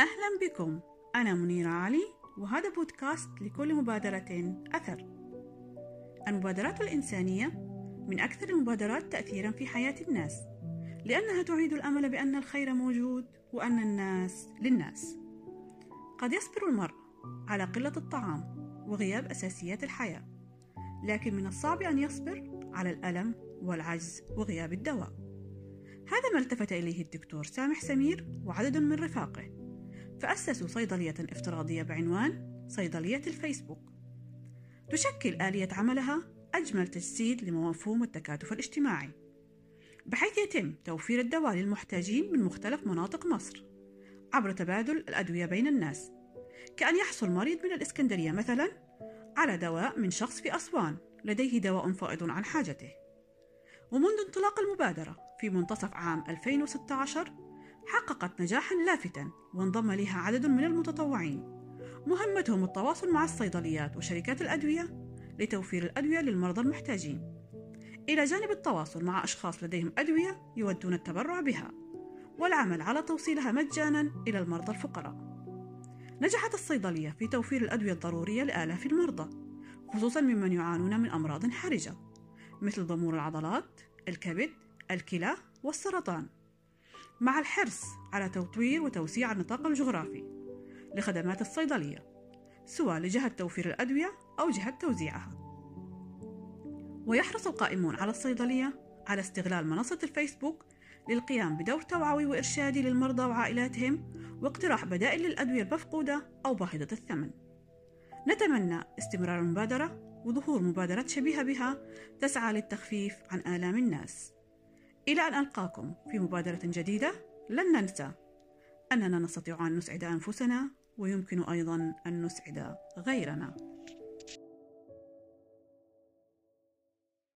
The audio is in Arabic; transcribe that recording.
أهلا بكم. أنا منيرة علي وهذا بودكاست لكل مبادرة أثر. المبادرات الإنسانية من أكثر المبادرات تأثيرا في حياة الناس لأنها تعيد الأمل بأن الخير موجود وأن الناس للناس. قد يصبر المرء على قلة الطعام وغياب أساسيات الحياة لكن من الصعب أن يصبر على الألم والعجز وغياب الدواء. هذا ما التفت إليه الدكتور سامح سمير وعدد من رفاقه. فأسسوا صيدلية افتراضية بعنوان صيدلية الفيسبوك. تشكل آلية عملها أجمل تجسيد لمفهوم التكاتف الاجتماعي بحيث يتم توفير الدواء للمحتاجين من مختلف مناطق مصر عبر تبادل الأدوية بين الناس كأن يحصل مريض من الإسكندرية مثلا على دواء من شخص في أسوان لديه دواء فائض عن حاجته. ومنذ انطلاق المبادرة في منتصف عام 2016 حققت نجاحا لافتا وانضم لها عدد من المتطوعين. مهمتهم التواصل مع الصيدليات وشركات الأدوية لتوفير الأدوية للمرضى المحتاجين. إلى جانب التواصل مع أشخاص لديهم أدوية يودون التبرع بها والعمل على توصيلها مجانا إلى المرضى الفقراء. نجحت الصيدلية في توفير الأدوية الضرورية لآلاف المرضى خصوصا ممن يعانون من أمراض حرجة مثل ضمور العضلات الكبد الكلى والسرطان. مع الحرص على تطوير وتوسيع النطاق الجغرافي لخدمات الصيدلية سواء لجهة توفير الأدوية أو جهة توزيعها. ويحرص القائمون على الصيدلية على استغلال منصة الفيسبوك للقيام بدور توعوي وإرشادي للمرضى وعائلاتهم واقتراح بدائل للأدوية المفقودة أو باهظة الثمن. نتمنى استمرار المبادرة وظهور مبادرات شبيهة بها تسعى للتخفيف عن آلام الناس. إلى أن ألقاكم في مبادرة جديدة. لن ننسى أننا نستطيع أن نسعد أنفسنا ويمكن أيضا أن نسعد غيرنا.